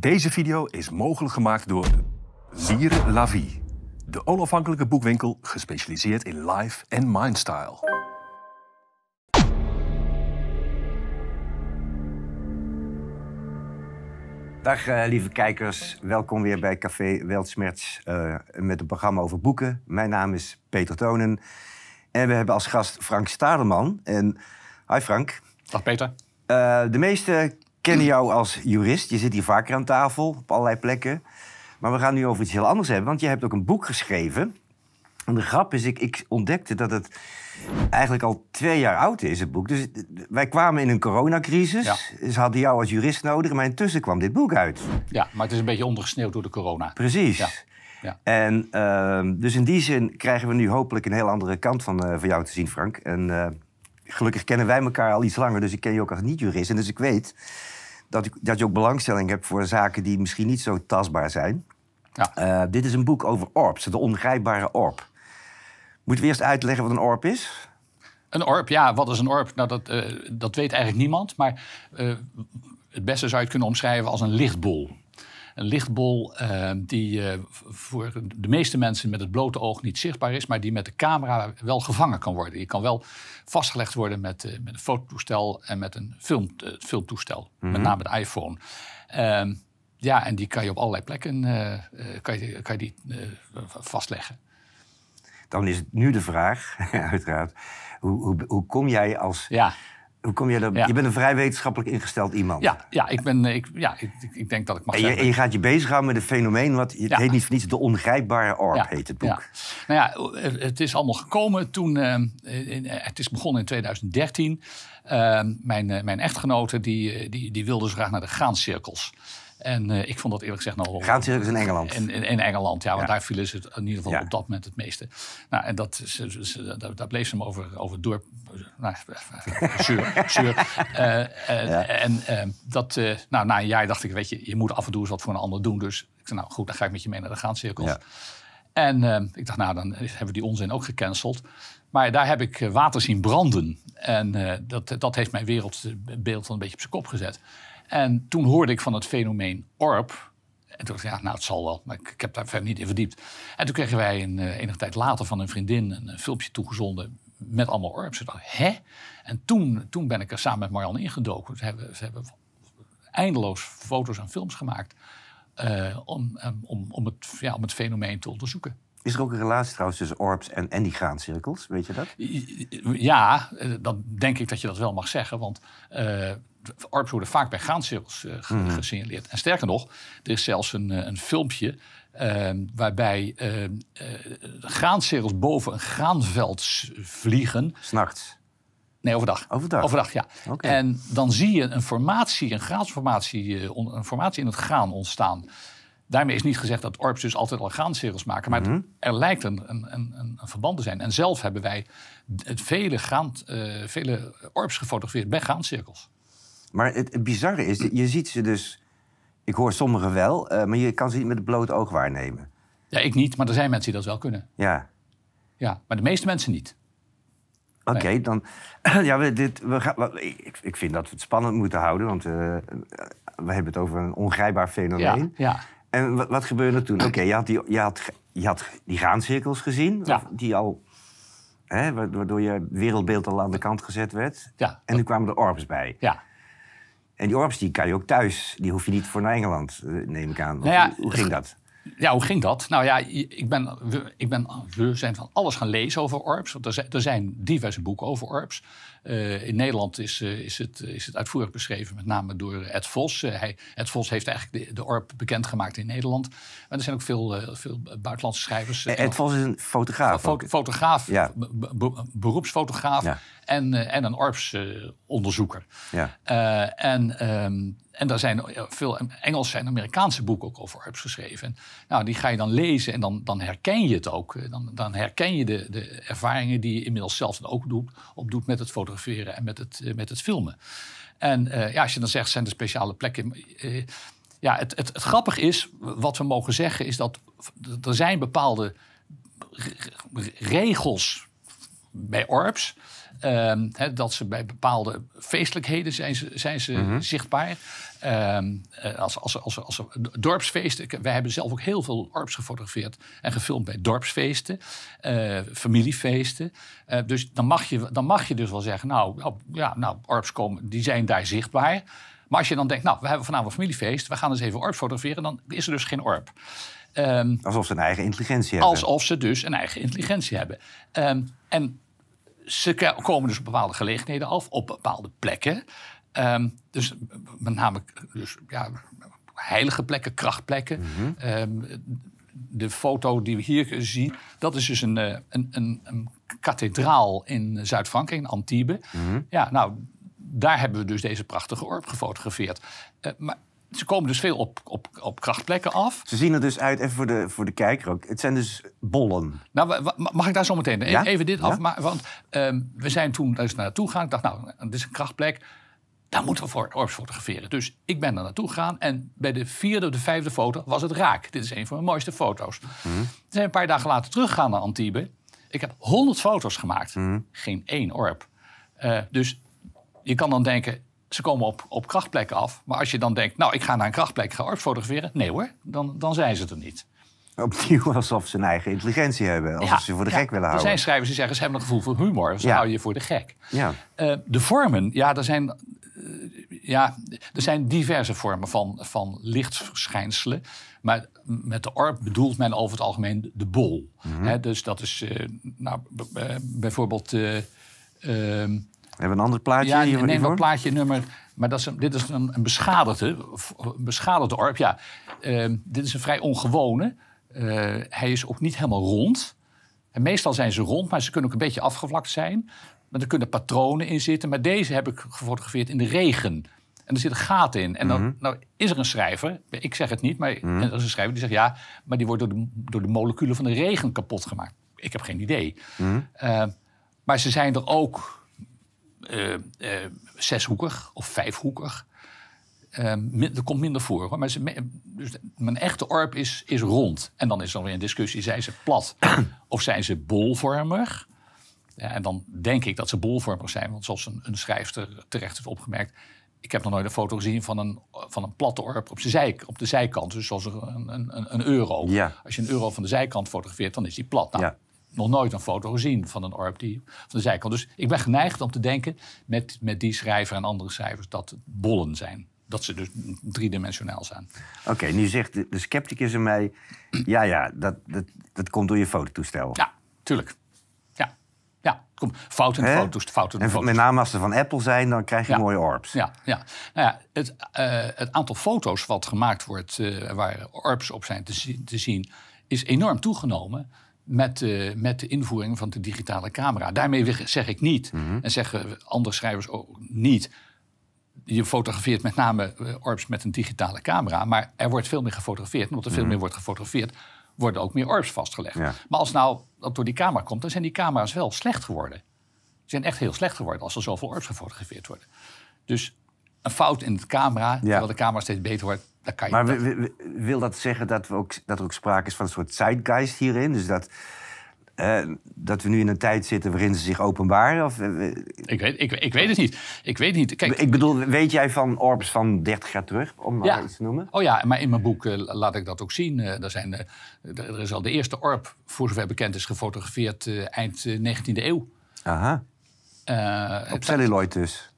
Deze video is mogelijk gemaakt door Lire La Vie, de onafhankelijke boekwinkel gespecialiseerd in life en mindstyle. Dag eh, lieve kijkers, welkom weer bij Café Weltsmerts uh, met een programma over boeken. Mijn naam is Peter Tonen en we hebben als gast Frank Stadelman. En, hi Frank. Dag Peter. Uh, de meesten kennen jou als jurist. Je zit hier vaker aan tafel, op allerlei plekken. Maar we gaan nu over iets heel anders hebben, want je hebt ook een boek geschreven. En de grap is, ik, ik ontdekte dat het eigenlijk al twee jaar oud is, het boek. Dus wij kwamen in een coronacrisis. Ja. Ze hadden jou als jurist nodig, maar intussen kwam dit boek uit. Ja, maar het is een beetje ondergesneeuwd door de corona. Precies. Ja. Ja. En uh, dus in die zin krijgen we nu hopelijk een heel andere kant van, uh, van jou te zien, Frank. En uh, gelukkig kennen wij elkaar al iets langer, dus ik ken je ook als niet-jurist. En dus ik weet dat, ik, dat je ook belangstelling hebt voor zaken die misschien niet zo tastbaar zijn. Ja. Uh, dit is een boek over orbs, de ongrijpbare orb. Moeten we eerst uitleggen wat een orb is? Een orb, ja, wat is een orb? Nou, dat, uh, dat weet eigenlijk niemand. Maar uh, het beste zou je het kunnen omschrijven als een lichtbol. Een lichtbol uh, die voor de meeste mensen met het blote oog niet zichtbaar is, maar die met de camera wel gevangen kan worden. Je kan wel vastgelegd worden met, met een fototoestel en met een film, filmtoestel, mm -hmm. met name de iPhone. Ehm, ja, en die kan je op allerlei plekken kan je, kan je die, vastleggen. Dan is het nu de vraag, uiteraard, hoe, hoe, hoe kom jij als... Ja. Hoe kom je, ja. je bent een vrij wetenschappelijk ingesteld iemand. Ja, ja, ik, ben, ik, ja ik, ik denk dat ik mag en je. En je gaat je bezighouden met een fenomeen... Wat, het heet niet voor niets De Ongrijpbare Orb, heet het boek. Nou ja, het is allemaal gekomen toen... Uh, het is begonnen in 2013. Uh, mijn, mijn echtgenote die, die, die wilde zo graag naar de graancirkels. En uh, ik vond dat eerlijk gezegd wel... Graancirkels in Engeland? In, in, in, Engeland, ja. Want ja. daar vielen ze het in ieder geval ja. op dat moment het meeste. Nou, en dat, ze, ze, daar, daar bleef ze hem over, over door... Nou, zuur, zuur. Uh, uh. En dat... nou, na een jaar dacht ik, weet je, je moet af en toe eens wat voor een ander doen. Dus ik zei, nou goed, dan ga ik met je mee naar de graancirkels. En ik dacht, nou, dan hebben we die onzin ook gecanceld. Maar daar heb ik water zien branden. En dat, dat heeft mijn wereldbeeld een beetje op zijn kop gezet. En toen hoorde ik van het fenomeen ORB. En toen dacht ik, ja, nou, het zal wel. Maar ik, ik heb daar verder niet in verdiept. En toen kregen wij een, uh, enige tijd later van een vriendin een, een filmpje toegezonden met allemaal ORBs. Ik dacht, hè? En toen, toen ben ik er samen met Marianne ingedoken. Ze hebben, ze hebben eindeloos foto's en films gemaakt uh, om, um, om, om, het, ja, om het fenomeen te onderzoeken. Is er ook een relatie trouwens tussen orbs en, en die graancirkels? Weet je dat? Ja, dan denk ik dat je dat wel mag zeggen. Want uh, orbs worden vaak bij graancirkels uh, ge mm. gesignaleerd. En sterker nog, er is zelfs een, een filmpje uh, waarbij uh, graancirkels boven een graanveld vliegen. S'nachts? Nee, overdag. Overdag? Overdag, ja. Okay. En dan zie je een formatie, een graansformatie, een formatie in het graan ontstaan. Daarmee is niet gezegd dat orbs dus altijd al graancirkels maken. Maar mm -hmm. er lijkt een, een, een, een, verband te zijn. En zelf hebben wij het vele, graan, uh, vele orbs gefotografeerd bij graancirkels. Maar het, het bizarre is, je ziet ze dus... Ik hoor sommigen wel, uh, maar je kan ze niet met het blote oog waarnemen. Ja, ik niet, maar er zijn mensen die dat wel kunnen. Ja. Ja, maar de meeste mensen niet. Oké, okay, nee. dan... Ja, we, dit, we gaan, ik, ik vind dat we het spannend moeten houden, want uh, we hebben het over een ongrijpbaar fenomeen. Ja, ja. En wat, wat gebeurde er toen? Oké, okay, je, had die, je, had, je had die graancirkels gezien, ja. die al, hè, waardoor je wereldbeeld al aan de kant gezet werd. Ja, en nu kwamen de orbs bij. Ja. En die orbs die kan je ook thuis, die hoef je niet voor naar Engeland, neem ik aan. Nou ja, hoe, ging dat? Ja, hoe ging dat? Nou ja, ik ben, we, ik ben, we zijn van alles gaan lezen over orbs. Want er zijn, er zijn diverse boeken over orbs. Uh, in Nederland is, uh, is, het, is het uitvoerig beschreven, met name door Ed Vos. Uh, hij, Ed Vos heeft eigenlijk de, de orb bekendgemaakt in Nederland. Maar er zijn ook veel, veel buitenlandse schrijvers. Ed Vos is een fotograaf. Fo fotograaf, ja. be beroepsfotograaf ja. En, en een orbsonderzoeker. Ja. en... Um, en daar zijn veel Engelse en Amerikaanse boeken ook over orbs geschreven. En, nou, die ga je dan lezen en dan, dan herken je het ook. Dan, dan herken je de, de ervaringen die je inmiddels zelf ook doet, opdoet met het fotograferen en met het, met het filmen. En uh, ja, als je dan zegt, zijn er speciale plekken. Uh, ja, het, het, het grappige is, wat we mogen zeggen, is dat er zijn bepaalde regels bij orbs. Ehm, dat ze bij bepaalde feestelijkheden zijn ze, zijn ze mhm. zichtbaar. Ehm, eh, als, als, als, als, dorpsfeesten. Wij hebben zelf ook heel veel orps gefotografeerd en gefilmd bij dorpsfeesten, uh, familiefeesten. Uh, dus dan mag, je, dan mag je dus wel zeggen, nou, ja, nou, orps komen, die zijn daar zichtbaar. Maar als je dan denkt, nou, we hebben vanavond een familiefeest, we gaan eens even orps fotograferen, dan is er dus geen orp. Um, alsof ze een eigen intelligentie hebben. Alsof ze dus een eigen intelligentie hebben. Um, en ze komen dus op bepaalde gelegenheden af, op bepaalde plekken. Um, dus met name dus, ja, heilige plekken, krachtplekken. Mm de foto die we hier zien, dat is dus een, eh, een, een, een kathedraal in Zuid-Frankrijk, in Antibes. Mm Ja, nou, daar hebben we dus deze prachtige orp gefotografeerd. Uh, maar ze komen dus veel op, op, op krachtplekken af. Ze zien er dus uit, even voor de, voor de kijker ook. Het zijn dus bollen. Nou, mag ik daar zo meteen even dit af? Want ehm, we zijn toen dus naartoe gegaan. Ik dacht, nou, dit is een krachtplek. Daar moeten we voor Orbs fotograferen. Dus ik ben er naartoe gegaan. En bij de vierde of de vijfde foto was het raak. Dit is een van mijn mooiste foto's. Mm. We zijn een paar dagen later teruggegaan naar Antibes. Ik heb honderd foto's gemaakt. Mhm. Geen één orp. Uh, dus je kan dan denken, ze komen op, op krachtplekken af. Maar als je dan denkt, nou, ik ga naar een krachtplek, ga orps fotograferen. Nee hoor, dan, dan zijn ze er niet. Opnieuw alsof ze een eigen intelligentie hebben. Alsof ze voor de gek willen houden. Er zijn schrijvers die zeggen, ze hebben een gevoel voor humor. Ze ja. houden je voor de gek. Ja. Uh, de vormen, ja, er zijn, uh, ja, er zijn diverse vormen van, van lichtverschijnselen. Maar met de orb bedoelt men over het algemeen de bol. Mm -hmm. dus dat is uh, nou, bijvoorbeeld... Ehm, we hebben een ander plaatje ja, hier. neem een plaatje nummer. Maar dat is dit is een, een beschadigde, een beschadigde orb. Ja, uh, dit is een vrij ongewone. Uh, hij is ook niet helemaal rond. En meestal zijn ze rond, maar ze kunnen ook een beetje afgevlakt zijn. Maar er kunnen patronen in zitten. Maar deze heb ik gefotografeerd in de regen. En er zit een gat in. En dan mhm. nou, is er een schrijver, ik zeg het niet, maar mm er is een schrijver die zegt ja, maar die wordt door de, door de moleculen van de regen kapot gemaakt. Ik heb geen idee. Mhm. Uh, maar ze zijn er ook zeshoekig of vijfhoekig. Uh, er komt minder voor. Hoor. Maar ze, dus mijn echte orb is, is rond. En dan is er weer een discussie: zijn ze plat of zijn ze bolvormig? Ja, en dan denk ik dat ze bolvormig zijn. Want zoals een, een schrijfster terecht heeft opgemerkt. Ik heb nog nooit een foto gezien van een, van een platte orb op, zij, op de zijkant. Dus zoals een, een, een euro. Als je een euro van de zijkant fotografeert, dan is die plat. Nou, ja nog nooit een foto gezien van een orb die van de zijkant. Dus ik ben geneigd om te denken met, met die schrijver en andere schrijvers dat het bollen zijn. Dat ze dus driedimensionaal zijn. Oké, nu zegt de, de scepticus in mij... ja, ja, dat, dat, dat komt door je fototoestel. Ja, tuurlijk. Ja, ja komt fout in de foto's. en met name als ze van Apple zijn, dan krijg je mooie orbs. Ja, ja. Nou ja het, uh, het aantal foto's wat gemaakt wordt... Uh, waar orbs op zijn te, te zien, is enorm toegenomen met, uh, met de invoering van de digitale camera. Daarmee zeg ik niet, mhm. en zeggen andere schrijvers ook niet... je fotografeert met name uh, orbs met een digitale camera... maar er wordt veel meer gefotografeerd. En omdat er veel mhm. meer wordt gefotografeerd... worden ook meer orbs vastgelegd. Maar als nou dat door die camera komt... dan zijn die camera's wel slecht geworden. Ze zijn echt heel slecht geworden als er zoveel orbs gefotografeerd worden. Dus een fout in de camera, terwijl de camera steeds beter wordt... Maar wil dat zeggen dat, we ook, dat er ook sprake is van een soort zeitgeist hierin? Dus dat, uh, dat we nu in een tijd zitten waarin ze zich openbaren? Of, uh, ik, weet, ik, ik weet het niet. Ik weet niet. Kijk, ik bedoel, weet jij van orbs van 30 jaar terug, om ja. iets te noemen? Oh ja, maar in mijn boek uh, laat ik dat ook zien. er, zijn, er is al de eerste orb, voor zover bekend is, gefotografeerd eind 19e eeuw. Aha. Op celluloid dus?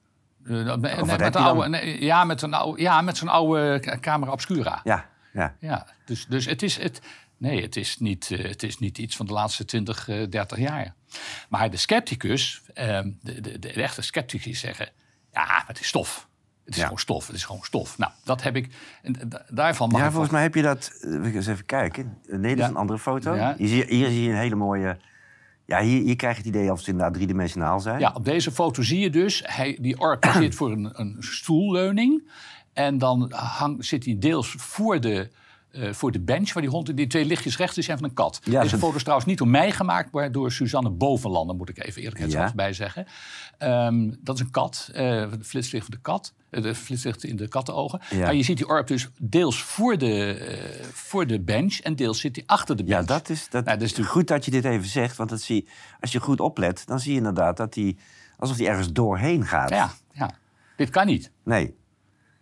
Uh, met, oude, ja, met een oude, ja, met zo'n oude camera obscura. Ja, ja. ja dus, dus het is... Het, nee, het is, niet, uh, het is niet iets van de laatste 20, uh, 30 jaar. Maar de scepticus, ehm, de, de, de, echte sceptici zeggen... ja, het is stof. Het is gewoon stof. Het is gewoon stof. Nou, dat heb ik. En daarvan mag ja, volgens mij heb je dat. Eens even kijken. Nee, dat is een andere foto. Ja. Hier, hier zie je een hele mooie ja, hier, krijg je het idee of ze inderdaad driedimensionaal zijn. Ja, op deze foto zie je dus, hij, die ork zit voor een, een stoelleuning. En dan hang, zit hij deels voor de, uh, voor de bench waar die hond... Die twee lichtjes rechts zijn van een kat. Ja, Deze foto is trouwens niet door mij gemaakt... maar door Suzanne Bovenlanden, moet ik even eerlijk bij zeggen. Um, dat is een kat, uh, flitslicht van de kat. Uh, de flitslicht in de kattenogen. Ja. En je ziet die orb dus deels voor de, voor de bench... en deels zit hij achter de bench. Ja, dat is, dat, nou, dat is natuurlijk... goed dat je dit even zegt. Want dat zie, als je goed oplet, dan zie je inderdaad dat die alsof die ergens doorheen gaat. Ja, ja. dit kan niet. Nee.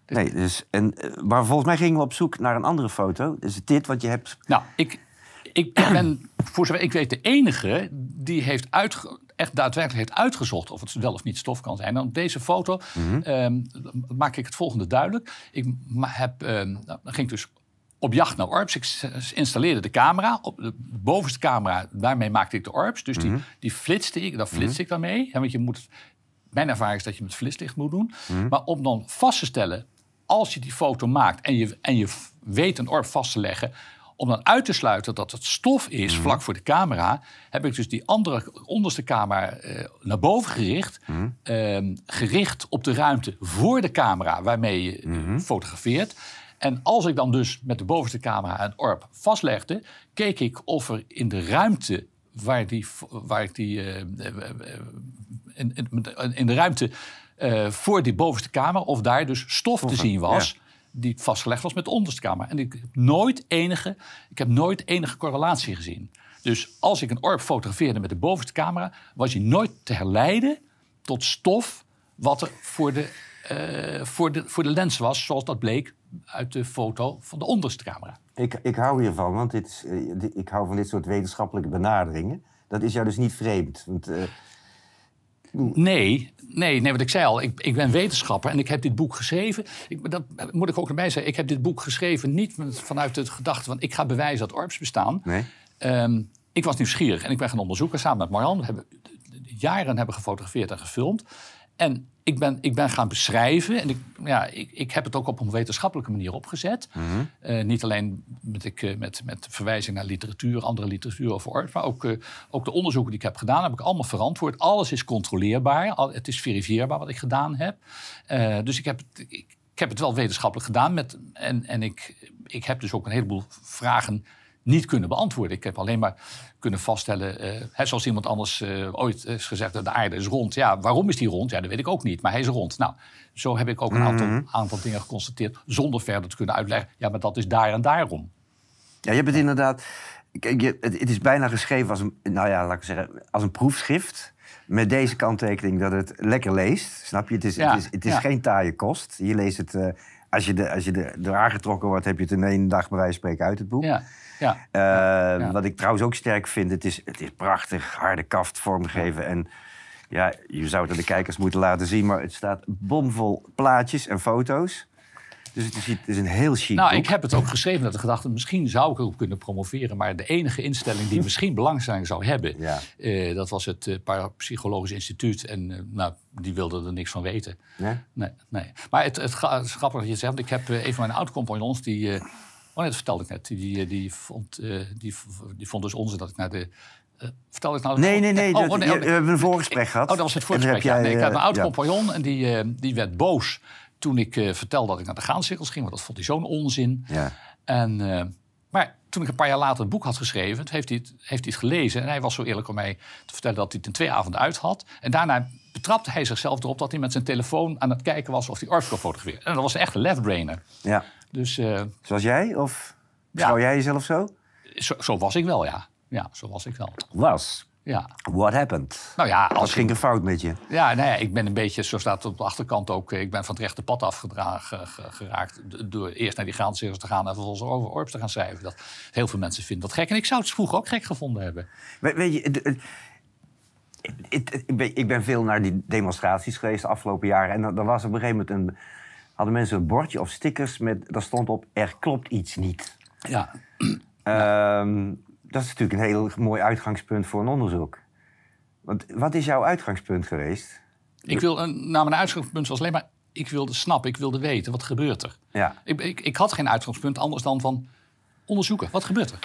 Nee, dus, en, eh, maar volgens mij gingen we op zoek naar een andere foto. Dus dit wat je hebt. Nou, ik, ik ben voor zover ik weet de enige die heeft uitge, echt daadwerkelijk heeft uitgezocht of het wel of niet stof kan zijn. En op deze foto Mhm. ehm, maak ik het volgende duidelijk. Ik heb, ehm, nou, ging ik dus op jacht naar orbs. Ik installeerde de camera. Op de bovenste camera, daarmee maakte ik de orbs. Dus Mhm. die, die flitste ik, daar flitste ik dan mee. Ja, want je moet, mijn ervaring is dat je met flitslicht moet doen. Mhm. Maar om dan vast te stellen, als je die foto maakt en je, en je weet een orb vast te leggen, om dan uit te sluiten dat het stof is Mhm. vlak voor de camera, heb ik dus die andere onderste camera eh, naar boven gericht. Mhm. ehm, gericht op de ruimte voor de camera waarmee je eh, Mhm. fotografeert. En als ik dan dus met de bovenste camera een orb vastlegde, keek ik of er in de ruimte waar, die, waar ik die. eh, in, in, in de ruimte eh, voor die bovenste camera, of daar dus stof te zien was. Die vastgelegd was met de onderste camera. En ik heb nooit enige, ik heb nooit enige correlatie gezien. Dus als ik een orb fotografeerde met de bovenste camera, was hij nooit te herleiden tot stof wat er voor de, eh, voor de, voor de lens was, zoals dat bleek uit de foto van de onderste camera. Ik, ik hou hiervan, want dit is, eh, ik hou van dit soort wetenschappelijke benaderingen. Dat is jou dus niet vreemd. Want, Nee, nee, nee, wat ik zei al, ik, ik ben wetenschapper en ik heb dit boek geschreven. Ik, dat moet ik ook erbij zeggen. Ik heb dit boek geschreven niet vanuit de gedachte van ik ga bewijzen dat orbs bestaan. nee? Ehm, ik was nieuwsgierig en ik ben gaan onderzoeken samen met Marjan. We hebben jaren hebben gefotografeerd en gefilmd. En ik ben, ik ben gaan beschrijven. En ik, ja, ik, ik heb het ook op een wetenschappelijke manier opgezet. Eh, niet alleen met, ik, eh, met, met verwijzing naar literatuur, andere literatuur over orbs. Maar ook, eh, ook de onderzoeken die ik heb gedaan, heb ik allemaal verantwoord. Alles is controleerbaar. Al, het is verifieerbaar wat ik gedaan heb. Dus ik heb, ik heb het wel wetenschappelijk gedaan. Met, en en ik, ik heb dus ook een heleboel vragen niet kunnen beantwoorden. Ik heb alleen maar kunnen vaststellen, eh, hè, zoals iemand anders eh, ooit is gezegd, de aarde is rond. Ja, waarom is die rond? Ja, dat weet ik ook niet, maar hij is rond. Nou, zo heb ik ook een aantal, aantal dingen geconstateerd zonder verder te kunnen uitleggen. Ja, maar dat is daar en daarom. Ja, je hebt het inderdaad. Je, het, het is bijna geschreven als een, nou ja, laat ik zeggen, als een proefschrift. Met deze kanttekening dat het lekker leest. Snap je? Het is, Ja, het is, het is ja. geen taaie kost. Je leest het. eh, als je, de, als je de, aangetrokken wordt, heb je het in één dag bij wijze van spreken uit het boek. Ja, ja. Eh, ja. Wat ik trouwens ook sterk vind, het is, het is prachtig, harde kaft vormgegeven. En ja, je zou het aan de kijkers moeten laten zien, maar het staat bomvol plaatjes en foto's. Dus het is, het is een heel chic Nou, boek. ik heb het ook geschreven met de gedachte, misschien zou ik erop kunnen promoveren. Maar de enige instelling die misschien belangstelling zou hebben, Ja. eh, dat was het eh, Parapsychologisch Instituut. En eh, nou, die wilden er niks van weten. Nee? Nee, nee. Maar het, het, het is grappig dat je het zegt. Ik heb een van mijn oud-compagnons, die... oh nee, dat vertelde ik net. Die, die, vond, die, die vond dus onzin dat ik naar de... eh vertel ik nou... Nee, nee, nee. Oh, dat- oh, nee, je- oh, we hebben een voorgesprek gehad. Oh, dat was het voorgesprek. heb ja. Nee, ik had een oud ja. compagnon en die, die werd boos toen ik eh, vertelde dat ik naar de graancirkels ging. Want dat vond hij zo'n onzin. Ja. En, eh, maar toen ik een paar jaar later het boek had geschreven, heeft hij, het, heeft hij het gelezen. En hij was zo eerlijk om mij te vertellen dat hij het in twee avonden uit had. En daarna betrapte hij zichzelf erop dat hij met zijn telefoon aan het kijken was of hij orbs kon fotograferen. En dat was echt een left-brainer. ja. Dus eh, Zoals jij? Of Ja. zou jij jezelf zo? zo, zo was ik wel, ja. Ja, zo was ik wel. Was. Ja. What happened? Nou ja, als ging er fout met je? Ja, ja, ik ben een beetje, zo staat het op de achterkant ook, eh, ik ben van het rechte pad afgedragen ge- geraakt. Door eerst naar die graancirkels te gaan en vervolgens over orbs te gaan schrijven. Dat, heel veel mensen vinden dat gek. En ik zou het vroeger ook gek gevonden hebben. We- weet je, ik, ben, ik ben veel naar die demonstraties geweest de afgelopen jaren. En dan, was op een gegeven moment een, hadden mensen een bordje of stickers met, daar stond op, er klopt iets niet. Ja, Ehm, dat is natuurlijk een heel mooi uitgangspunt voor een onderzoek. Want wat is jouw uitgangspunt geweest? ik wil, een- nou, mijn uitgangspunt was alleen maar, ik wilde snappen, ik wilde weten, wat gebeurt er? Ja. Ik, ik, ik had geen uitgangspunt anders dan van onderzoeken, wat gebeurt er?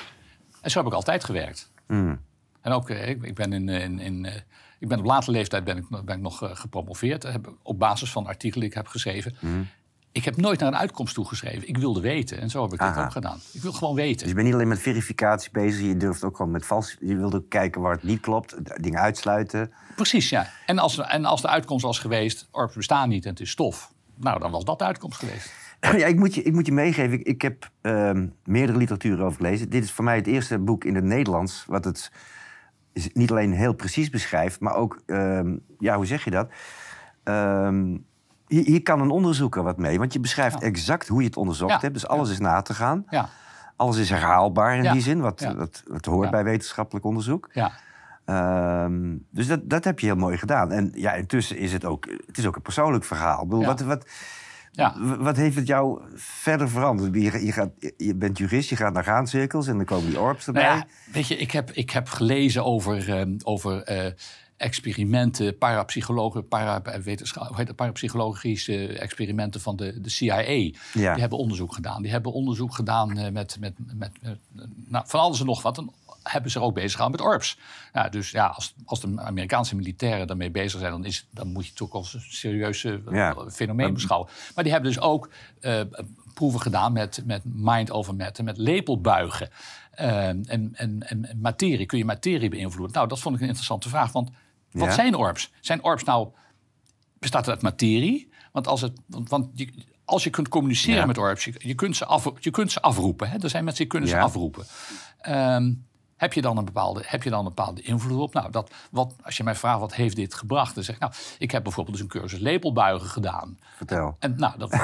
En zo heb ik altijd gewerkt. Hmm. En ook, eh, ik, ik ben in, in, in eh, ik ben op latere leeftijd ben ik, ben ik nog eh, gepromoveerd. Heb, op basis van artikelen die ik heb geschreven. Hmm. Ik heb nooit naar een uitkomst toegeschreven. Ik wilde weten. En zo heb ik dit Aha. ook gedaan. Ik wil gewoon weten. Dus je bent niet alleen met verificatie bezig, je durft ook gewoon met vals. Je wilde ook kijken waar het niet klopt, dingen uitsluiten. Precies, ja. En als, en als de uitkomst was geweest, orbs bestaan niet en het is stof. Nou, dan was dat de uitkomst geweest. Ja, ik moet je, ik moet je meegeven, ik, ik heb ehm, meerdere literatuur over gelezen. Dit is voor mij het eerste boek in het Nederlands wat het niet alleen heel precies beschrijft, maar ook, ehm, ja, hoe zeg je dat? Ehm, hier, hier, kan een onderzoeker wat mee, want je beschrijft exact hoe je het onderzocht hebt. Dus alles is na te gaan. Ja. Alles is herhaalbaar in die zin, wat, wat, wat hoort bij wetenschappelijk onderzoek. Ja. Ehm, dus dat, dat heb je heel mooi gedaan. En ja, intussen is het ook, het is ook een persoonlijk verhaal. Ik bedoel, wat, wat, ja. wat heeft het jou verder veranderd? Je, je, gaat, je bent jurist, je gaat naar graancirkels en dan komen die orbs erbij. Nou ja, weet je, ik heb, ik heb gelezen over, um, over uh, experimenten, parapsychologen, para, parapsychologische experimenten van de, de CIA. Die hebben onderzoek gedaan. Die hebben onderzoek gedaan uh, met, met, met, met nou, van alles en nog wat hebben ze er ook bezig gehouden met ORPS. Ja, dus ja, als, als de Amerikaanse militairen daarmee bezig zijn, dan, is, dan moet je het toch als een serieus eh, fenomeen beschouwen. Maar die hebben dus ook uh, proeven gedaan met, met mind over matter, met lepelbuigen. Uh, en, en, en materie, kun je materie beïnvloeden? Nou, dat vond ik een interessante vraag. Want wat zijn ORPS? Zijn ORPS nou, bestaat uit materie? Want als, het, want, want je, als je kunt communiceren met ORPS, je, je, kunt ze af, je kunt ze afroepen. Hè? Er zijn mensen die kunnen ze afroepen. Um, heb je dan een bepaalde, heb je dan een bepaalde invloed op? Nou, dat, wat, als je mij vraagt wat heeft dit gebracht, dan zeg ik, nou, ik heb bijvoorbeeld dus een cursus lepelbuigen gedaan. Vertel. En, nou, dat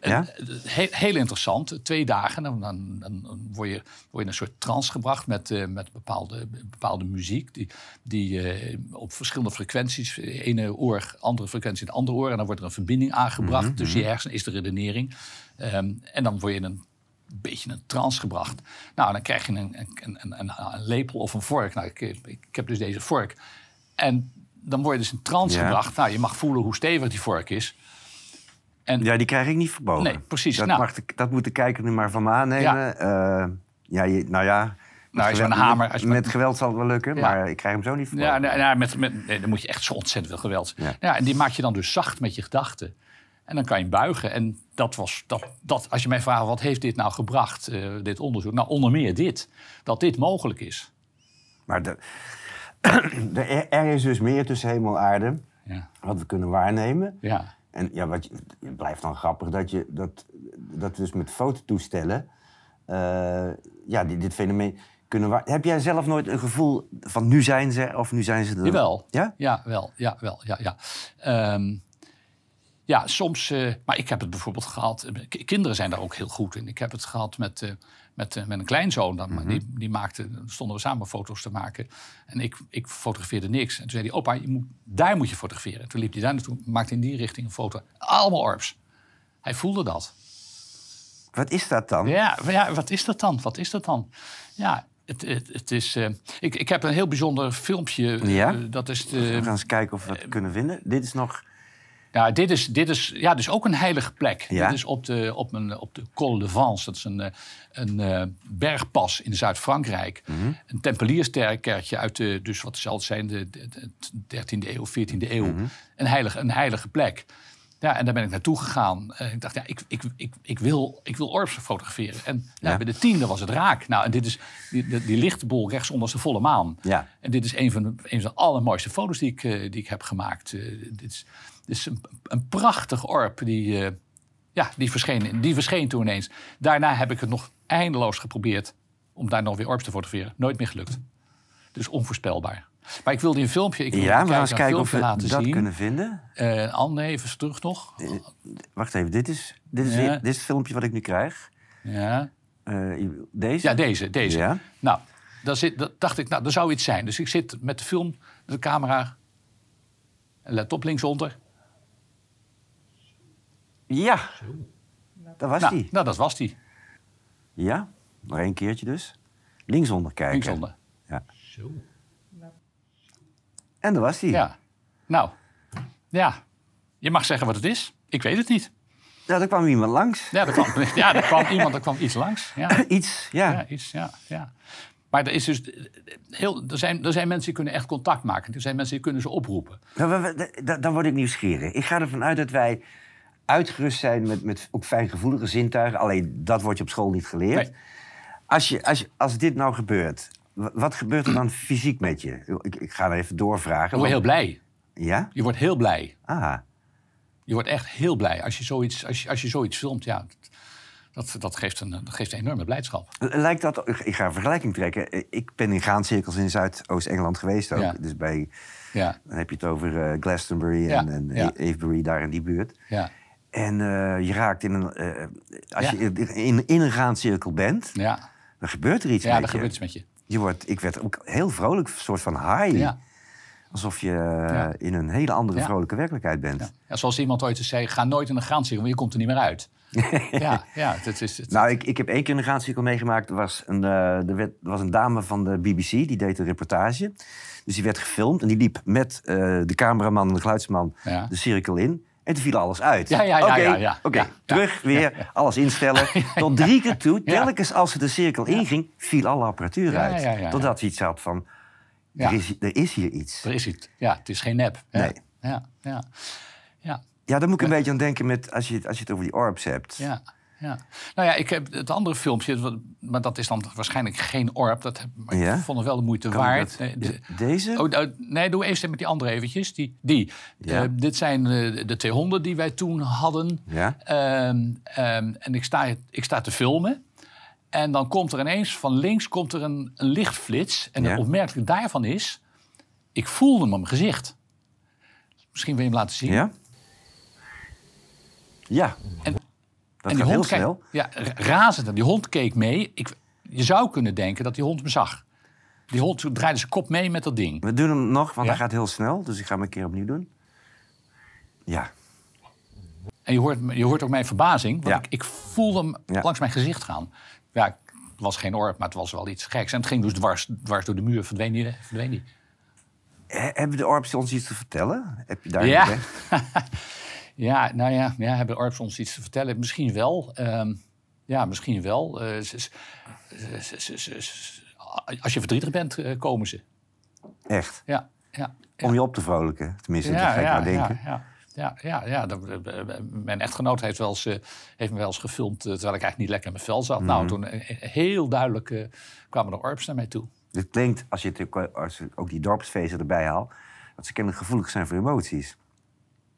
ja? heel, heel, interessant. Twee dagen, dan, dan, dan, word, je, word je in een soort trance gebracht met, uh, met bepaalde, bepaalde muziek, die, die uh, op verschillende frequenties, ene oor, andere frequentie in het andere oor, en dan wordt er een verbinding aangebracht mm -hmm. tussen je mhm. hersenen, is de redenering. Um, en dan word je in een beetje een trance gebracht. Nou, dan krijg je een, een, een, een, lepel of een vork. Nou, ik, ik, heb dus deze vork. En dan word je dus in trance gebracht. Nou, je mag voelen hoe stevig die vork is. En, ja, die krijg ik niet verboden. Nee, precies. Dat, nou, mag de, dat moet de kijker nu maar van me aannemen. Ja, uh, ja je, nou ja... Nou, een hamer, met, met, geweld zal het wel lukken, ja. maar ik krijg hem zo niet verboden. Ja, nou, met, met, nee, dan moet je echt zo ontzettend veel geweld. Ja. ja. en die maak je dan dus zacht met je gedachten. En dan kan je buigen. En dat was, dat, dat, als je mij vraagt, wat heeft dit nou gebracht, uh, dit onderzoek? Nou, onder meer dit. Dat dit mogelijk is. Maar de, de, er is dus meer tussen hemel en aarde. Ja. Wat we kunnen waarnemen. Ja. En ja, wat het blijft dan grappig dat je dat, dat dus met fototoestellen... Uh, ja, dit, dit fenomeen kunnen waar... Heb jij zelf nooit een gevoel van nu zijn ze of nu zijn ze er? Jawel. Ja? Ja, wel. Ja, wel. Ja, ja. Um, ja, soms. Uh, maar ik heb het bijvoorbeeld gehad. Eh, kinderen zijn daar ook heel goed in. Ik heb het gehad met, uh, met, uh, met een kleinzoon. Dan, mm -hmm. die, die maakte, stonden we samen foto's te maken. En ik, ik fotografeerde niks. En toen zei hij: Opa, je moet, daar moet je fotograferen. En toen liep hij daar naartoe, maakte in die richting een foto. Allemaal orbs. Hij voelde dat. Wat is dat dan? Ja, ja wat is dat dan? Wat is dat dan? Ja, het, het, het, is, uh, ik, ik heb een heel bijzonder filmpje. Ja? Uh, dat is de, we gaan eens kijken of we het kunnen vinden. Dit is nog. Ja, dit is, dit is ja, dus ook een heilige plek. Ja? Dit is op de, op, een, op de Col de Vence. Dat is een, eh, een uh, bergpas in Zuid-Frankrijk. Mm -hmm. Een tempelierskerkje uit de, dus wat zal het zijn, de, de, de 13e eeuw, 14e eeuw. Mm -hmm. een, heilige, een heilige plek. Ja, en daar ben ik naartoe gegaan. Uh, ik dacht, ja, ik, ik, ik, ik, wil, ik wil orbs fotograferen. En ja. bij de tiende was het raak. Nou, en dit is die, die, die lichtbol rechts onder de volle maan. Ja. En dit is een van de, een van de allermooiste foto's die ik, uh, die ik heb gemaakt. Dit is, is een, een prachtig orb. Die, ja, die, verscheen, die verscheen toen ineens. Daarna heb ik het nog eindeloos geprobeerd om daar nog weer orbs te fotograferen. Nooit meer gelukt. Dus onvoorspelbaar. Maar ik wilde een filmpje. Ik ja, we gaan eens kijken of we dat zien. kunnen vinden. Uh, Anne, even terug nog. Uh, wacht even, dit is, dit, is, ja. dit is het filmpje wat ik nu krijg. Ja. Uh, deze? Ja, deze. deze. Ja. Nou, dan zit, dat dacht ik, nou, er zou iets zijn. Dus ik zit met de film, de camera. Let op linksonder. Ja, dat was nou, die. Nou, dat was die. Ja, nog één keertje dus. Linksonder kijken. Linksonder. Ja. Zo. En daar was hij. Ja. Nou, ja. Je mag zeggen wat het is. Ik weet het niet. Ja, er kwam iemand langs. Ja, er kwam, ja, er kwam iemand, er kwam iets langs. Ja. iets, ja. Ja, iets, ja, ja. Maar er, is dus heel, er, zijn, er zijn mensen die kunnen echt contact maken. Er zijn mensen die kunnen ze oproepen. Dan word ik nieuwsgierig. Ik ga ervan uit dat wij uitgerust zijn met, met ook fijngevoelige zintuigen. Alleen dat wordt je op school niet geleerd. Nee. Als, je, als, je, als dit nou gebeurt, wat gebeurt er dan fysiek met je? Ik, ik ga er even doorvragen. Je wordt heel blij. Ja? Je wordt heel blij. Ah. Je wordt echt heel blij als je zoiets, als je, als je zoiets filmt. Ja, Dat, dat, geeft een, dat geeft een enorme blijdschap. Lijkt dat, ik ga een vergelijking trekken. Ik ben in graancirkels in Zuidoost-Engeland geweest ook. Dus bij, ja. dan heb je het over uh, Glastonbury en, en Avebury, daar in die buurt. Ja. En uh, je raakt in een, uh, als je in, in een graancirkel bent, ja. dan gebeurt er iets ja, met er gebeurt iets met je. je wordt, ik werd ook heel vrolijk, een soort van high. Ja. Alsof je in een hele andere vrolijke werkelijkheid bent. Ja. zoals iemand ooit zei, ga nooit in een graancirkel, want je komt er niet meer uit. ja, ja het is, het... Nou, ik, ik heb één keer een graancirkel meegemaakt. Er was, een, uh, er, werd, er was een dame van de BBC, die deed een reportage. Dus die werd gefilmd en die liep met de cameraman en de geluidsman de cirkel in. En toen viel alles uit. Ja, ja, ja. Oké, terug weer, alles instellen. Tot drie keer toe, telkens als ze de cirkel inging, viel alle apparatuur uit. Totdat hij iets had van, er, is, er is hier iets. Er is iets, ja, het is geen nep. Nee. Ja, ja. Ja. Ja, daar moet ik een beetje aan denken met, als, je, als je het over die orbs hebt. Ja. Ja. Nou ja, ik heb het andere filmpje, maar dat is dan waarschijnlijk geen orb. Dat heb, maar ik vond het wel de moeite waard. Deze? Oh, nou, nee, doe eerst met die andere eventjes. Die, die. Ja. Uh, dit zijn uh, de 200 die wij toen hadden. Ja. Um, um, en ik sta, ik sta te filmen. En dan komt er ineens van links komt er een, een lichtflits. En het opmerkelijk daarvan is, ik voelde hem op mijn gezicht. Misschien wil je hem laten zien. Ja. Ja. En, en die hond heel snel. Ja, razend. En die hond keek mee. Ik, je zou kunnen denken dat die hond me zag. Die hond draaide zijn kop mee met dat ding. We doen hem nog, want hij gaat heel snel. Dus ik ga hem een keer opnieuw doen. Ja. En je hoort, je hoort ook mijn verbazing. Want ik, ik voelde hem langs mijn gezicht gaan. Ja, het was geen orp, maar het was wel iets geks. En het ging dus dwars, dwars door de muur, verdween die. Verdween die. Hebben de orps ons iets te vertellen? Heb je daar ja. Ja, nou ja, ja hebben Orps ons iets te vertellen? Misschien wel. Um, ja, misschien wel. Uh, als je verdrietig bent, uh, komen ze. Echt? Ja. ja, Om je op te vrolijken, tenminste, ja, dat ga ik denken. Ja, ja. Ja, ja, ja. mijn echtgenoot heeft, wel eens, heeft me wel eens gefilmd terwijl ik eigenlijk niet lekker in mijn vel zat. Nou, mhm. toen heel duidelijk kwamen de orps naar mij toe. Het klinkt, als je, het, als je ook die dorpsfeesten erbij haalt, dat ze kennelijk gevoelig zijn voor emoties.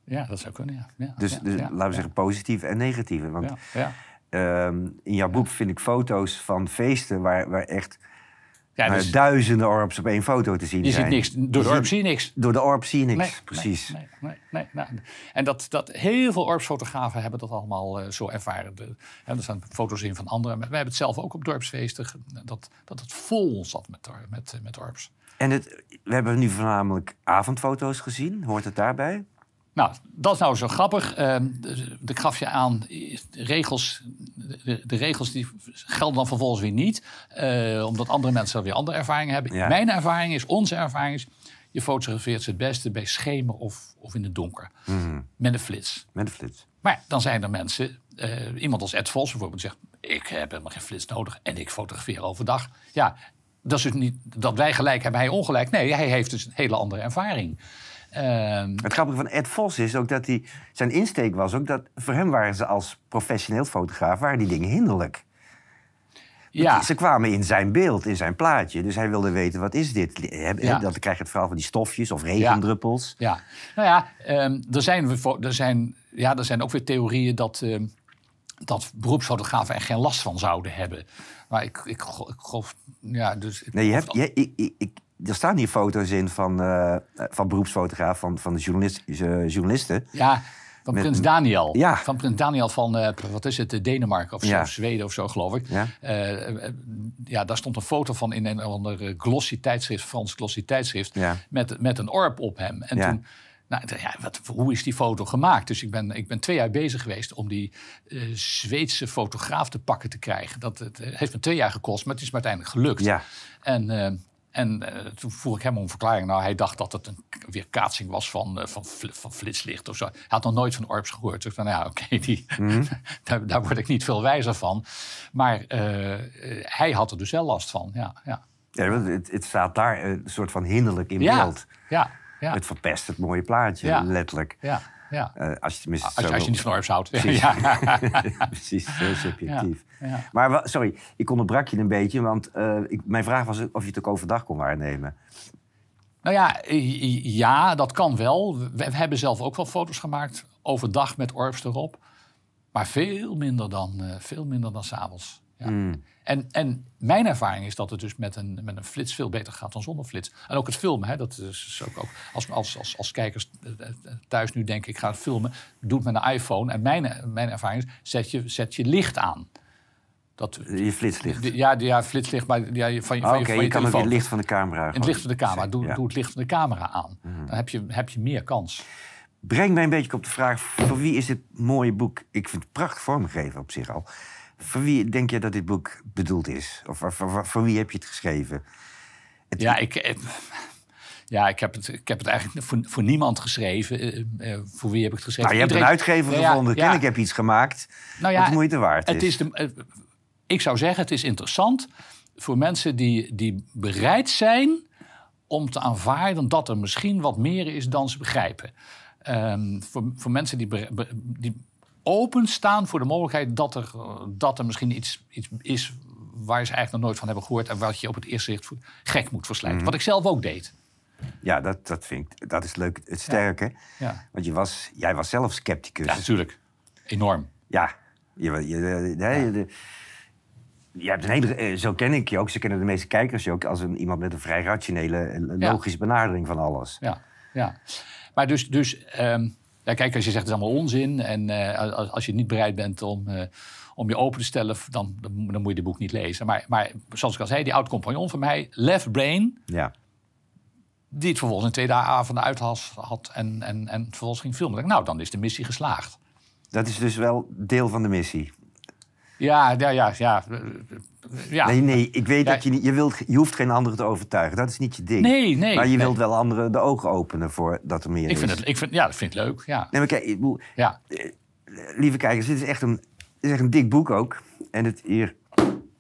Ja, dat zou kunnen, ja. ja dus, dus laten we zeggen positieve en negatieve. Want um, in jouw boek vind ik foto's van feesten waar, waar echt ja, dus, duizenden orbs op één foto te zien je zijn. Ziet niks. Door de orb zie je niks. Door de orb zie je niks, precies. Nee, nee, nee, nee, En dat, dat heel veel orbsfotografen hebben dat allemaal uh, zo ervaren. De, er staan foto's in van anderen. wij hebben het zelf ook op dorpsfeesten. Dat, dat het vol zat met, met, met orbs. En het, we hebben nu voornamelijk avondfoto's gezien. Hoort het daarbij? Nou, dat is nou zo grappig. Uh, ik gaf je aan, de regels, de, de, regels die gelden dan vervolgens weer niet. Uh, omdat andere mensen weer andere ervaringen hebben. Mijn ervaring is, onze ervaring is... je fotografeert ze het beste bij schemer of, of in het donker. Mhm. Met een flits. Met een flits. Maar dan zijn er mensen, uh, iemand als Ed Vos bijvoorbeeld zegt... ik heb helemaal geen flits nodig en ik fotografeer overdag. Ja, dat is dus niet dat wij gelijk hebben, hij ongelijk. Nee, hij heeft dus een hele andere ervaring. Ehm, het grappige van Ed Vos is ook dat hij... Zijn insteek was ook dat... Voor hem waren ze als professioneel fotograaf... waren die dingen hinderlijk. Ja. Ze kwamen in zijn beeld, in zijn plaatje. Dus hij wilde weten, wat is dit? Ja. Dan krijg je het verhaal van die stofjes of regendruppels. Ja, ja. nou ja, um, er, zijn, er, zijn, ja, er zijn ook weer theorieën dat, uh, dat beroepsfotografen er geen last van zouden hebben. Maar ik, ik, ik geloof... Ja, dus nee, je hebt, je, ik, ik, er staan hier foto's in van, uh, van beroepsfotograaf, van, van de journalist, uh, journalisten. Ja, van Prins Daniel. Ja. Van Prins Daniel van, uh, wat is het, Denemarken of zo, ja. Zweden of zo, geloof ik. Ja. ja, daar stond een foto van in een ander glossy tijdschrift, Frans glossy tijdschrift, ja. met, met een orb op hem. En toen... Nou, ja, wat, hoe is die foto gemaakt? Dus ik ben, ik ben twee jaar bezig geweest om die uh, Zweedse fotograaf te pakken te krijgen. Dat het, heeft me twee jaar gekost, maar het is me uiteindelijk gelukt. Ja. En en uh, toen vroeg ik hem om verklaring. Nou, hij dacht dat het een weerkaatsing was van, uh, van, van flitslicht of zo. Hij had nog nooit van Orbs gehoord. Dus ik nou ja, oké, okay, mm daar, daar, word ik niet veel wijzer van. Maar uh, hij had er dus wel last van, ja. ja. ja het, het, staat daar een soort van hinderlijk in ja, beeld. Ja, ja. Het verpest het mooie plaatje, letterlijk. Ja. Ja. Uh, als je, als, als, als je niet van Orbs houdt. Precies, ja. Precies heel subjectief. Ja. Maar sorry, ik onderbrak je een beetje, want uh, ik, mijn vraag was of je het ook overdag kon waarnemen. Nou ja, ja, dat kan wel. We hebben zelf ook wel foto's gemaakt overdag met Orbs erop. Maar veel minder dan, uh, veel minder dan s'avonds. Ja. Hmm. En, en mijn ervaring is dat het dus met een, met een flits veel beter gaat dan zonder flits. En ook het filmen, hè, dat is ook, ook als, als, als, als kijkers eh, eh, thuis nu denken ik ga het filmen, doe het met een iPhone. En mijn, mijn ervaring is, zet je, zet je licht aan. Dat, je flitslicht? Ja, ja flitslicht, maar ja, van, je, van, je, je, kan ook het licht van de camera. Het licht van de camera, doe, doe het licht van de camera aan. Mhm. Dan heb je, heb je meer kans. Breng mij een beetje op de vraag, voor wie is dit mooie boek? Ik vind het prachtig vormgegeven op zich al. Voor wie denk je dat dit boek bedoeld is? Of voor, voor, wie heb je het geschreven? ja, ik, eh, ja, ik heb het, ik heb het eigenlijk voor, voor niemand geschreven. Uh, voor wie heb ik het geschreven? Nou, je hebt een uitgever gevonden. Ja, ik heb iets gemaakt. Nou ja, wat moeite waard het is. de, ik zou zeggen, het is interessant voor mensen die, die bereid zijn om te aanvaarden dat er misschien wat meer is dan ze begrijpen. Um, voor, voor mensen die, die openstaan voor de mogelijkheid dat er, dat er misschien iets, iets is waar ze eigenlijk nog nooit van hebben gehoord en wat je op het eerste zicht gek moet verslijten. Mhm. Wat ik zelf ook deed. Ja, dat, dat vind ik dat is leuk. Het sterke. Ja. Want je was, jij was zelf scepticus. Ja, natuurlijk. Enorm. Ja. Je, je, je, je hebt een hele, eh, zo ken ik je ook, zo kennen de meeste kijkers je ook als een, iemand met een vrij rationele, eh, logische benadering van alles. Ja, ja. Maar dus, dus ehm, ja, kijk, als je zegt het is allemaal onzin en uh, als, als, je niet bereid bent om, uh, om je open te stellen, dan, dan, moet je dit boek niet lezen. Maar, maar zoals ik al zei, die oud-compagnon van mij, Left Brain, ja. die het vervolgens in twee avonden uit had en, en, en vervolgens ging filmen. Nou, dan is de missie geslaagd. Dat is dus wel deel van de missie. Ja, ja, ja, ja. Ja. Nee, nee, ik weet dat je niet... Je, wilt, je hoeft geen anderen te overtuigen. Dat is niet je ding. Nee, nee. Maar je wilt wel anderen de ogen openen voor dat er meer ik is. Vind het, ik vind, ja, dat vind ik leuk, ja. Nee, maar kijk, ik bedoel, ja. Eh, lieve kijkers, dit is echt een, dit is echt een dik boek ook. En het hier,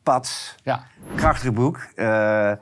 pats, ja. krachtig boek. Uh,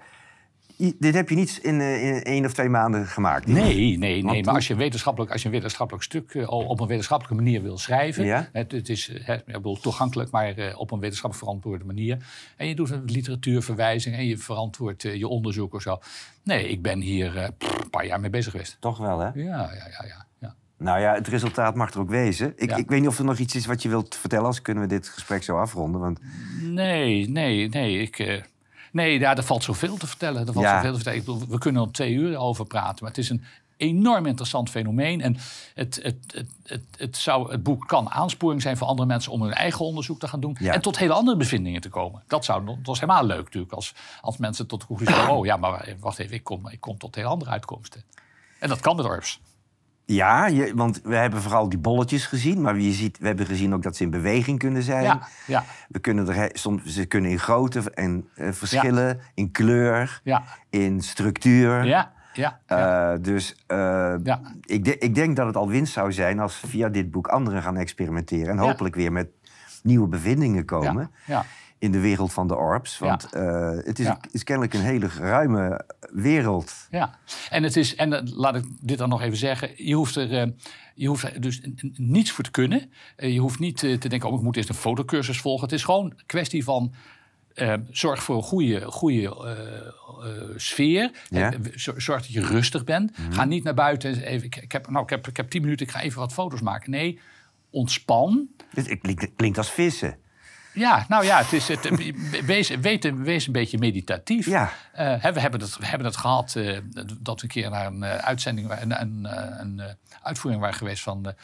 dit heb je niet in, uh, in één of twee maanden gemaakt. Nee, nee, nee. maar als je, wetenschappelijk, als je een wetenschappelijk stuk uh, op een wetenschappelijke manier wil schrijven. Ja? Het, het, is uh, ik bedoel, toegankelijk, maar op een wetenschappelijk verantwoorde manier. En je doet een literatuurverwijzing en je verantwoordt je onderzoek of zo. Nee, ik ben hier een paar jaar mee bezig geweest. Toch wel, hè? Ja, ja, ja. ja, ja. Nou ja, het resultaat mag er ook wezen. Ik, ik weet niet of er nog iets is wat je wilt vertellen, als kunnen we dit gesprek zo afronden. Want... Nee, nee, nee. Ik. Nee, ja, er valt zoveel te vertellen. Er valt zoveel te vertellen. Ik bedoel, we kunnen er twee uur over praten. Maar het is een enorm interessant fenomeen. En het, het, het, het, het, zou, het boek kan aansporing zijn voor andere mensen om hun eigen onderzoek te gaan doen. En tot hele andere bevindingen te komen. Dat, zou, dat was helemaal leuk natuurlijk. Als, als mensen tot de conclusie komen: oh ja, maar wacht even, ik kom, ik kom tot hele andere uitkomsten. En dat kan met ORPS. Ja, je, want we hebben vooral die bolletjes gezien. Maar je ziet, we hebben gezien ook dat ze in beweging kunnen zijn. Ja, ja. We kunnen er, soms, ze kunnen in grootte en uh, verschillen, in kleur, ja. in structuur. Ja, ja, uh, dus uh, ik, de, ik denk dat het al winst zou zijn als via dit boek anderen gaan experimenteren. En hopelijk weer met nieuwe bevindingen komen. Ja in de wereld van de orbs. Want eh, het is, is, kennelijk een hele ruime wereld. Ja, en, het is, en uh, laat ik dit dan nog even zeggen. Je hoeft er, uh, je hoeft dus niets voor te kunnen. je hoeft niet te denken, oh, ik moet eerst een fotocursus volgen. Het is gewoon een kwestie van... zorg voor een goede, goede sfeer. Ja. zorg dat je rustig bent. Mhm. Ga niet naar buiten. Even, ik, ik, heb, nou, ik, heb, ik heb tien minuten, ik ga even wat foto's maken. Nee, ontspan. Het klinkt, klinkt als vissen. Ja, nou ja, het is het, wees, weet, wees een beetje meditatief. Ja. Uh, we, hebben het, we hebben het gehad uh, dat we een keer naar een uh, uitzending, een, een, een uitvoering waren geweest van de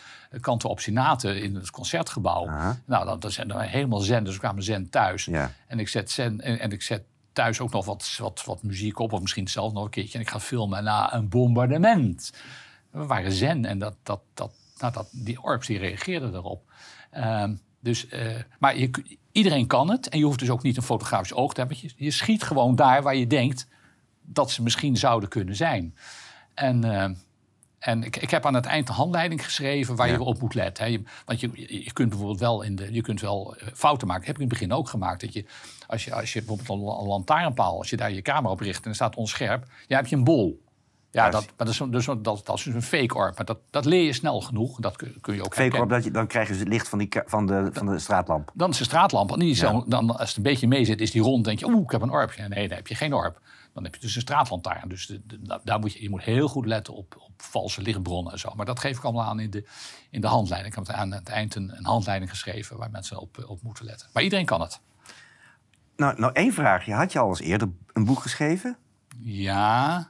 kanten obstinaten in het concertgebouw. Nou, dat, dat zijn dan helemaal zen, dus we kwamen zen thuis. Ja. En ik zet zen en, en ik zet thuis ook nog wat, wat, wat muziek op, of misschien zelf nog een keertje. En ik ga filmen na een bombardement. We waren zen en dat, dat, dat, nou, dat, die orps die reageerden erop. Ehm, dus, uh, maar je, iedereen kan het. En je hoeft dus ook niet een fotografisch oog te hebben. Je, je schiet gewoon daar waar je denkt dat ze misschien zouden kunnen zijn. En, uh, en ik, ik, heb aan het eind een handleiding geschreven waar je op moet letten. Hè. want je, je kunt bijvoorbeeld wel, in de, je kunt wel uh, fouten maken. heb ik in het begin ook gemaakt. Dat je, als je, als je bijvoorbeeld een, een lantaarnpaal, als je daar je camera op richt en er staat onscherp, ja, heb je een bol. Ja, dat, maar dat, is, dus, dat, dat is dus een fake orb. Maar dat, dat leer je snel genoeg. Dat kun, kun je ook Fake orb, dat je, dan krijg je het licht van, die, van, de, van de straatlamp. Dan is de straatlamp. Niet zo, dan, als het een beetje mee zit, is die rond. denk je, oeh, ik heb een orb. Nee, dan heb je geen orb. Dan heb je dus een straatlantaarn. Dus de, daar moet je, je moet heel goed letten op, op valse lichtbronnen en zo. Maar dat geef ik allemaal aan in de, in de handleiding. Ik heb aan het eind een, een handleiding geschreven waar mensen op, op moeten letten. Maar iedereen kan het. Nou, nou één vraagje. Had je al eens eerder een boek geschreven? Ja,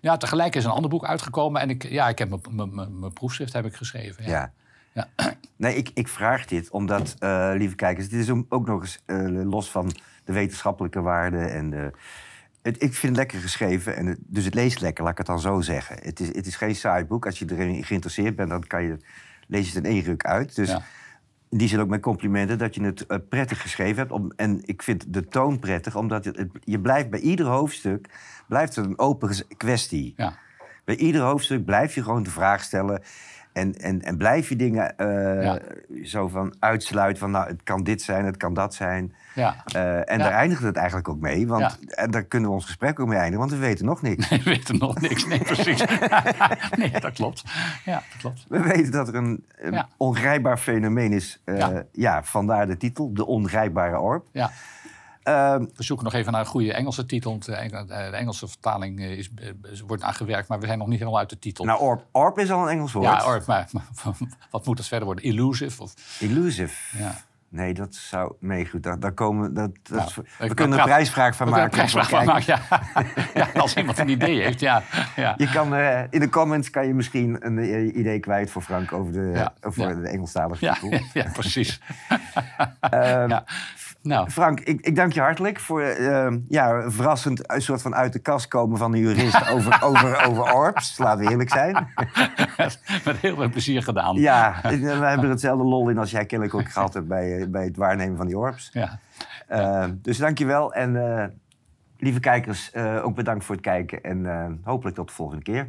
ja, tegelijk is een ander boek uitgekomen. En ik, ja, ik heb mijn proefschrift heb ik geschreven. Ja. ja. Nee, ik, ik vraag dit omdat, uh, lieve kijkers, dit is ook nog eens uh, los van de wetenschappelijke waarde en de, het, ik vind het lekker geschreven, en dus het leest lekker, laat ik het dan zo zeggen. Het is, het is geen saai boek. Als je erin geïnteresseerd bent, dan kan je, lees je het in één ruk uit. Dus ja. In die zin ook mijn complimenten dat je het uh, prettig geschreven hebt. Om, en ik vind de toon prettig, omdat het, je blijft bij ieder hoofdstuk blijft het een open kwestie. Ja. Bij ieder hoofdstuk blijf je gewoon de vraag stellen. En, en, en blijf je dingen uh, zo van uitsluiten van, nou, het kan dit zijn, het kan dat zijn. Ja. Uh, en daar eindigt het eigenlijk ook mee. Want, En daar kunnen we ons gesprek ook mee eindigen, want we weten nog niks. Nee, we weten nog niks, nee, precies. nee, dat klopt. Ja, dat klopt. We weten dat er een, een ongrijpbaar fenomeen is. Uh, ja. vandaar de titel, de ongrijpbare orb. Ja. Ehm, we zoeken nog even naar een goede Engelse titel. De, Engelse vertaling eh, is, wordt aangewerkt, maar we zijn nog niet helemaal uit de titel. Nou, orb, orb is al een Engels woord. Ja, orb, maar, wat moet dat verder worden? Illusive? Of? Illusive. Ja. Nee, dat zou. Nee, goed. Daar, komen. Dat, dat we kunnen een prijsvraag van maken. Een prijsvraag van maken, ja. ja. Als iemand een idee heeft, ja. ja. Je kan, uh, in de comments kan je misschien een uh, idee kwijt voor Frank over de, over de Engelstalige ja, ja, precies. um, ja. Nou. Frank, ik, ik dank je hartelijk voor uh, ja, verrassend een soort van uit de kast komen van een jurist over, over, over orbs. Laten we eerlijk zijn. Met heel veel plezier gedaan. Ja, we hebben er hetzelfde lol in als jij kennelijk ook gehad hebt bij, bij het waarnemen van die orbs. Ja. Uh, dus dank je wel. En uh, lieve kijkers, ook bedankt voor het kijken. En hopelijk tot de volgende keer.